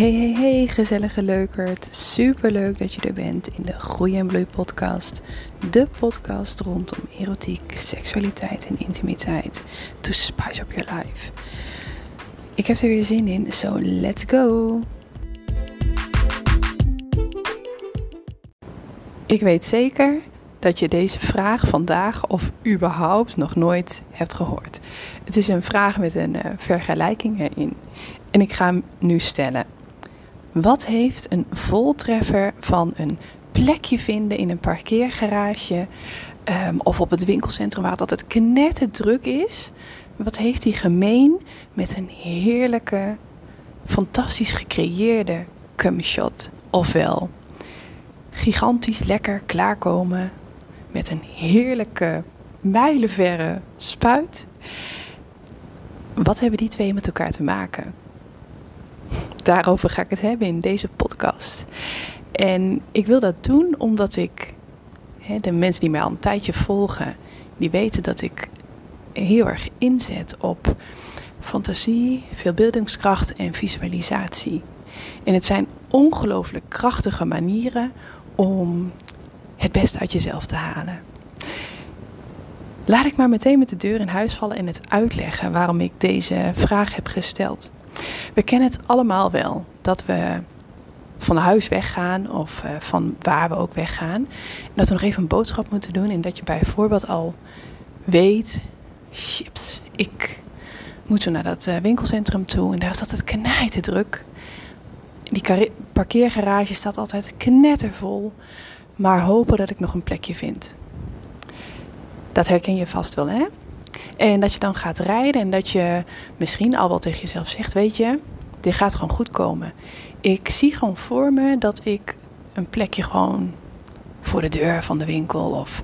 Hey, hey, hey, gezellige leukert. Super leuk dat je er bent in de Groei en Bloei podcast. De podcast rondom erotiek, seksualiteit en intimiteit. To spice up your life. Ik heb er weer zin in, so let's go. Ik weet zeker dat je deze vraag vandaag of überhaupt nog nooit hebt gehoord. Het is een vraag met een uh, vergelijking erin. En ik ga hem nu stellen. Wat heeft een voltreffer van een plekje vinden in een parkeergarage um, of op het winkelcentrum waar het altijd knetterdruk is? Wat heeft die gemeen met een heerlijke, fantastisch gecreëerde cumshot? Ofwel, gigantisch lekker klaarkomen met een heerlijke, mijlenverre spuit. Wat hebben die twee met elkaar te maken? Daarover ga ik het hebben in deze podcast. En ik wil dat doen omdat ik, de mensen die mij al een tijdje volgen, die weten dat ik heel erg inzet op fantasie, veelbeeldingskracht en visualisatie. En het zijn ongelooflijk krachtige manieren om het beste uit jezelf te halen. Laat ik maar meteen met de deur in huis vallen en het uitleggen waarom ik deze vraag heb gesteld. We kennen het allemaal wel dat we van huis weggaan of uh, van waar we ook weggaan. En dat we nog even een boodschap moeten doen en dat je bijvoorbeeld al weet, chips, ik moet zo naar dat uh, winkelcentrum toe en daar is altijd knijten druk. Die parkeergarage staat altijd knettervol, maar hopen dat ik nog een plekje vind. Dat herken je vast wel, hè? En dat je dan gaat rijden en dat je misschien al wel tegen jezelf zegt: Weet je, dit gaat gewoon goed komen. Ik zie gewoon voor me dat ik een plekje gewoon voor de deur van de winkel of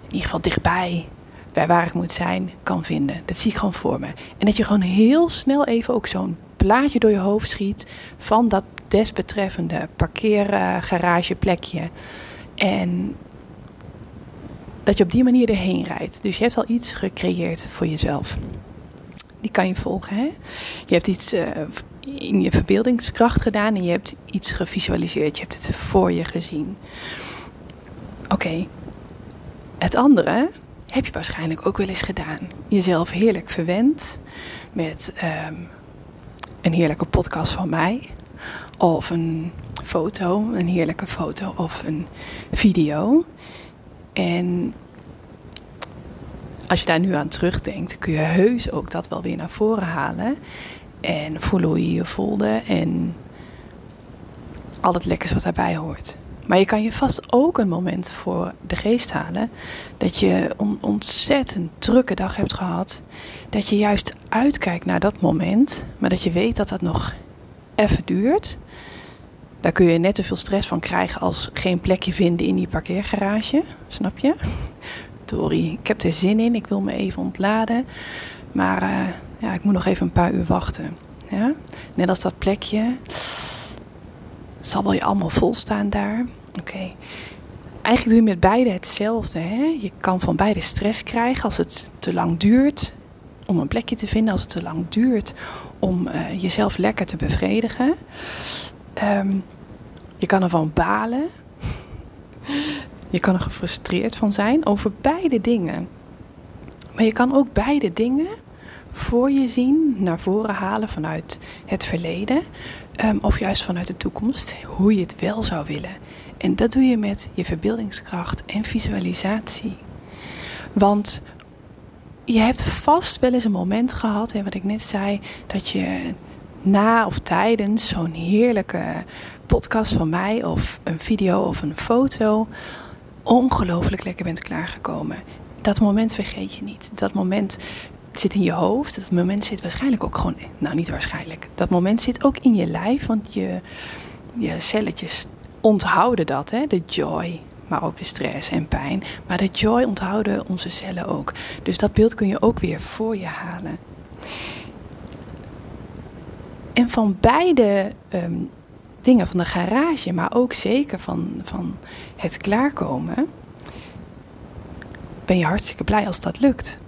in ieder geval dichtbij bij waar ik moet zijn kan vinden. Dat zie ik gewoon voor me. En dat je gewoon heel snel even ook zo'n plaatje door je hoofd schiet van dat desbetreffende parkeergarageplekje. En dat je op die manier erheen rijdt. Dus je hebt al iets gecreëerd voor jezelf. Die kan je volgen. Hè? Je hebt iets uh, in je verbeeldingskracht gedaan en je hebt iets gevisualiseerd. Je hebt het voor je gezien. Oké. Het andere heb je waarschijnlijk ook wel eens gedaan. Jezelf heerlijk verwend met um, een heerlijke podcast van mij. Of een foto, een heerlijke foto of een video. En als je daar nu aan terugdenkt, kun je heus ook dat wel weer naar voren halen. En voelen hoe je je voelde en al het lekkers wat daarbij hoort. Maar je kan je vast ook een moment voor de geest halen dat je een ontzettend drukke dag hebt gehad. Dat je juist uitkijkt naar dat moment, maar dat je weet dat dat nog even duurt. Daar kun je net zoveel stress van krijgen als geen plekje vinden in die parkeergarage. Snap je? Tori, ik heb er zin in. Ik wil me even ontladen. Maar uh, ja, ik moet nog even een paar uur wachten. Ja? Net als dat plekje. Het zal wel je allemaal vol staan daar. Oké. Eigenlijk doe je met beide hetzelfde. Hè? Je kan van beide stress krijgen als het te lang duurt om een plekje te vinden. Als het te lang duurt om uh, jezelf lekker te bevredigen. Um, je kan ervan balen. Je kan er gefrustreerd van zijn over beide dingen. Maar je kan ook beide dingen voor je zien, naar voren halen vanuit het verleden. Um, of juist vanuit de toekomst, hoe je het wel zou willen. En dat doe je met je verbeeldingskracht en visualisatie. Want je hebt vast wel eens een moment gehad, hè, wat ik net zei, dat je na of tijdens zo'n heerlijke podcast van mij of een video of een foto ongelooflijk lekker bent klaargekomen. Dat moment vergeet je niet. Dat moment zit in je hoofd. Dat moment zit waarschijnlijk ook gewoon, nou niet waarschijnlijk. Dat moment zit ook in je lijf, want je, je celletjes onthouden dat, hè? de joy. Maar ook de stress en pijn. Maar de joy onthouden onze cellen ook. Dus dat beeld kun je ook weer voor je halen. En van beide um, dingen van de garage, maar ook zeker van, van het klaarkomen, ben je hartstikke blij als dat lukt.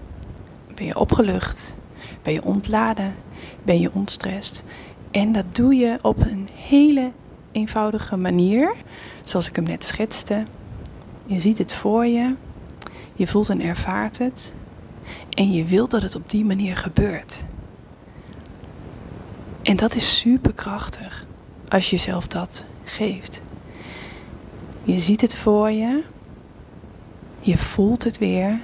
Ben je opgelucht, ben je ontladen, ben je ontstrest. En dat doe je op een hele eenvoudige manier, zoals ik hem net schetste. Je ziet het voor je, je voelt en ervaart het en je wilt dat het op die manier gebeurt. En dat is superkrachtig als je jezelf dat geeft. Je ziet het voor je, je voelt het weer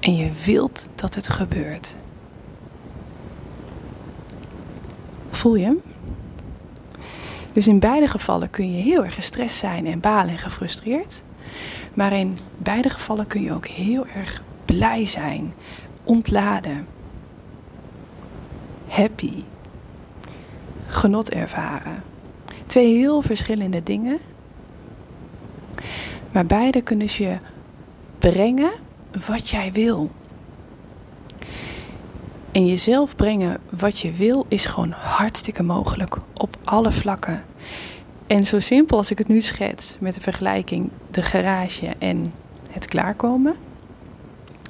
en je wilt dat het gebeurt. Voel je hem? Dus in beide gevallen kun je heel erg gestrest zijn en balen en gefrustreerd. Maar in beide gevallen kun je ook heel erg blij zijn, ontladen, happy, genot ervaren. Twee heel verschillende dingen. Maar beide kunnen je brengen wat jij wil. En jezelf brengen wat je wil is gewoon hartstikke mogelijk op alle vlakken. En zo simpel als ik het nu schets met de vergelijking de garage en het klaarkomen.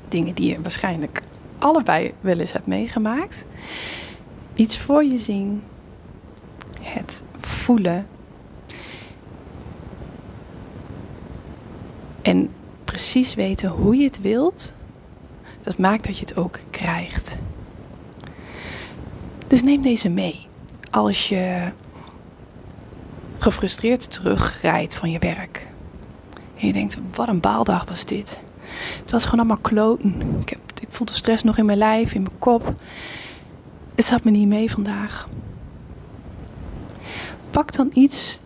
Dingen die je waarschijnlijk allebei wel eens hebt meegemaakt. Iets voor je zien. Het voelen. En precies weten hoe je het wilt. Dat maakt dat je het ook krijgt. Dus neem deze mee. Als je gefrustreerd terugrijdt van je werk. En je denkt, wat een baaldag was dit. Het was gewoon allemaal kloten. Ik, heb, ik voel de stress nog in mijn lijf, in mijn kop. Het zat me niet mee vandaag. Pak dan iets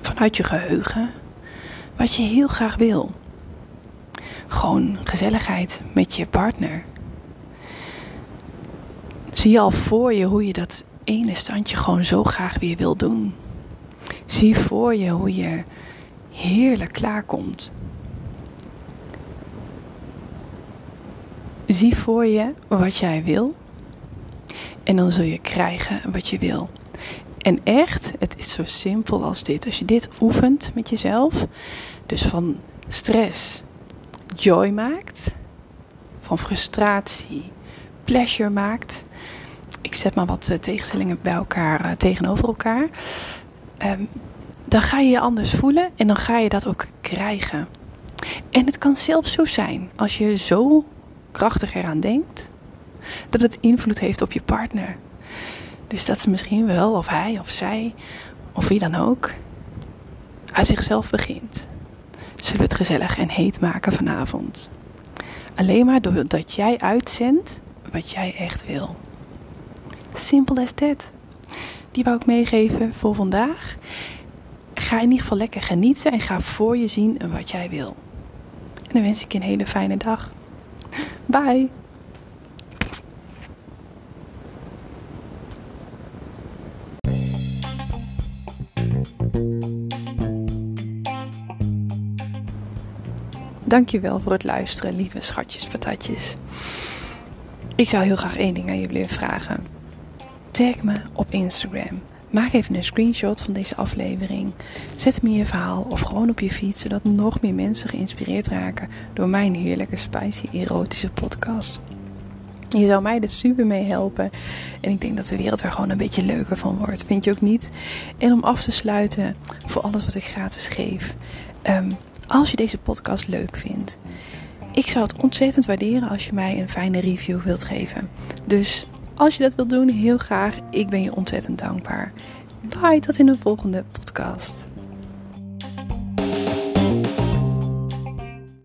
vanuit je geheugen wat je heel graag wil. Gewoon gezelligheid met je partner. Zie al voor je hoe je dat ene standje gewoon zo graag weer wil doen. Zie voor je hoe je heerlijk klaarkomt. Zie voor je wat jij wil. En dan zul je krijgen wat je wil. En echt, het is zo simpel als dit. Als je dit oefent met jezelf, dus van stress joy maakt, van frustratie pleasure maakt. Ik zet maar wat eh, tegenstellingen bij elkaar eh, tegenover elkaar. Um, dan ga je je anders voelen en dan ga je dat ook krijgen. En het kan zelfs zo zijn, als je zo krachtig eraan denkt, dat het invloed heeft op je partner. Dus dat ze misschien wel, of hij of zij, of wie dan ook, uit zichzelf begint. Zullen we het gezellig en heet maken vanavond? Alleen maar doordat jij uitzendt wat jij echt wil. Simpel as that. Die wou ik meegeven voor vandaag. Ga in ieder geval lekker genieten en ga voor je zien wat jij wil. En dan wens ik je een hele fijne dag. Bye. Dankjewel voor het luisteren, lieve schatjes, patatjes. Ik zou heel graag één ding aan jullie vragen. Tag me op Instagram. Maak even een screenshot van deze aflevering. Zet hem in je verhaal of gewoon op je fiets, zodat nog meer mensen geïnspireerd raken door mijn heerlijke, spicy, erotische podcast. Je zou mij er super mee helpen. En ik denk dat de wereld er gewoon een beetje leuker van wordt. Vind je ook niet? En om af te sluiten voor alles wat ik gratis geef. Ehm, als je deze podcast leuk vindt. Ik zou het ontzettend waarderen als je mij een fijne review wilt geven. Dus als je dat wilt doen, heel graag. Ik ben je ontzettend dankbaar. Bye, tot in de volgende podcast.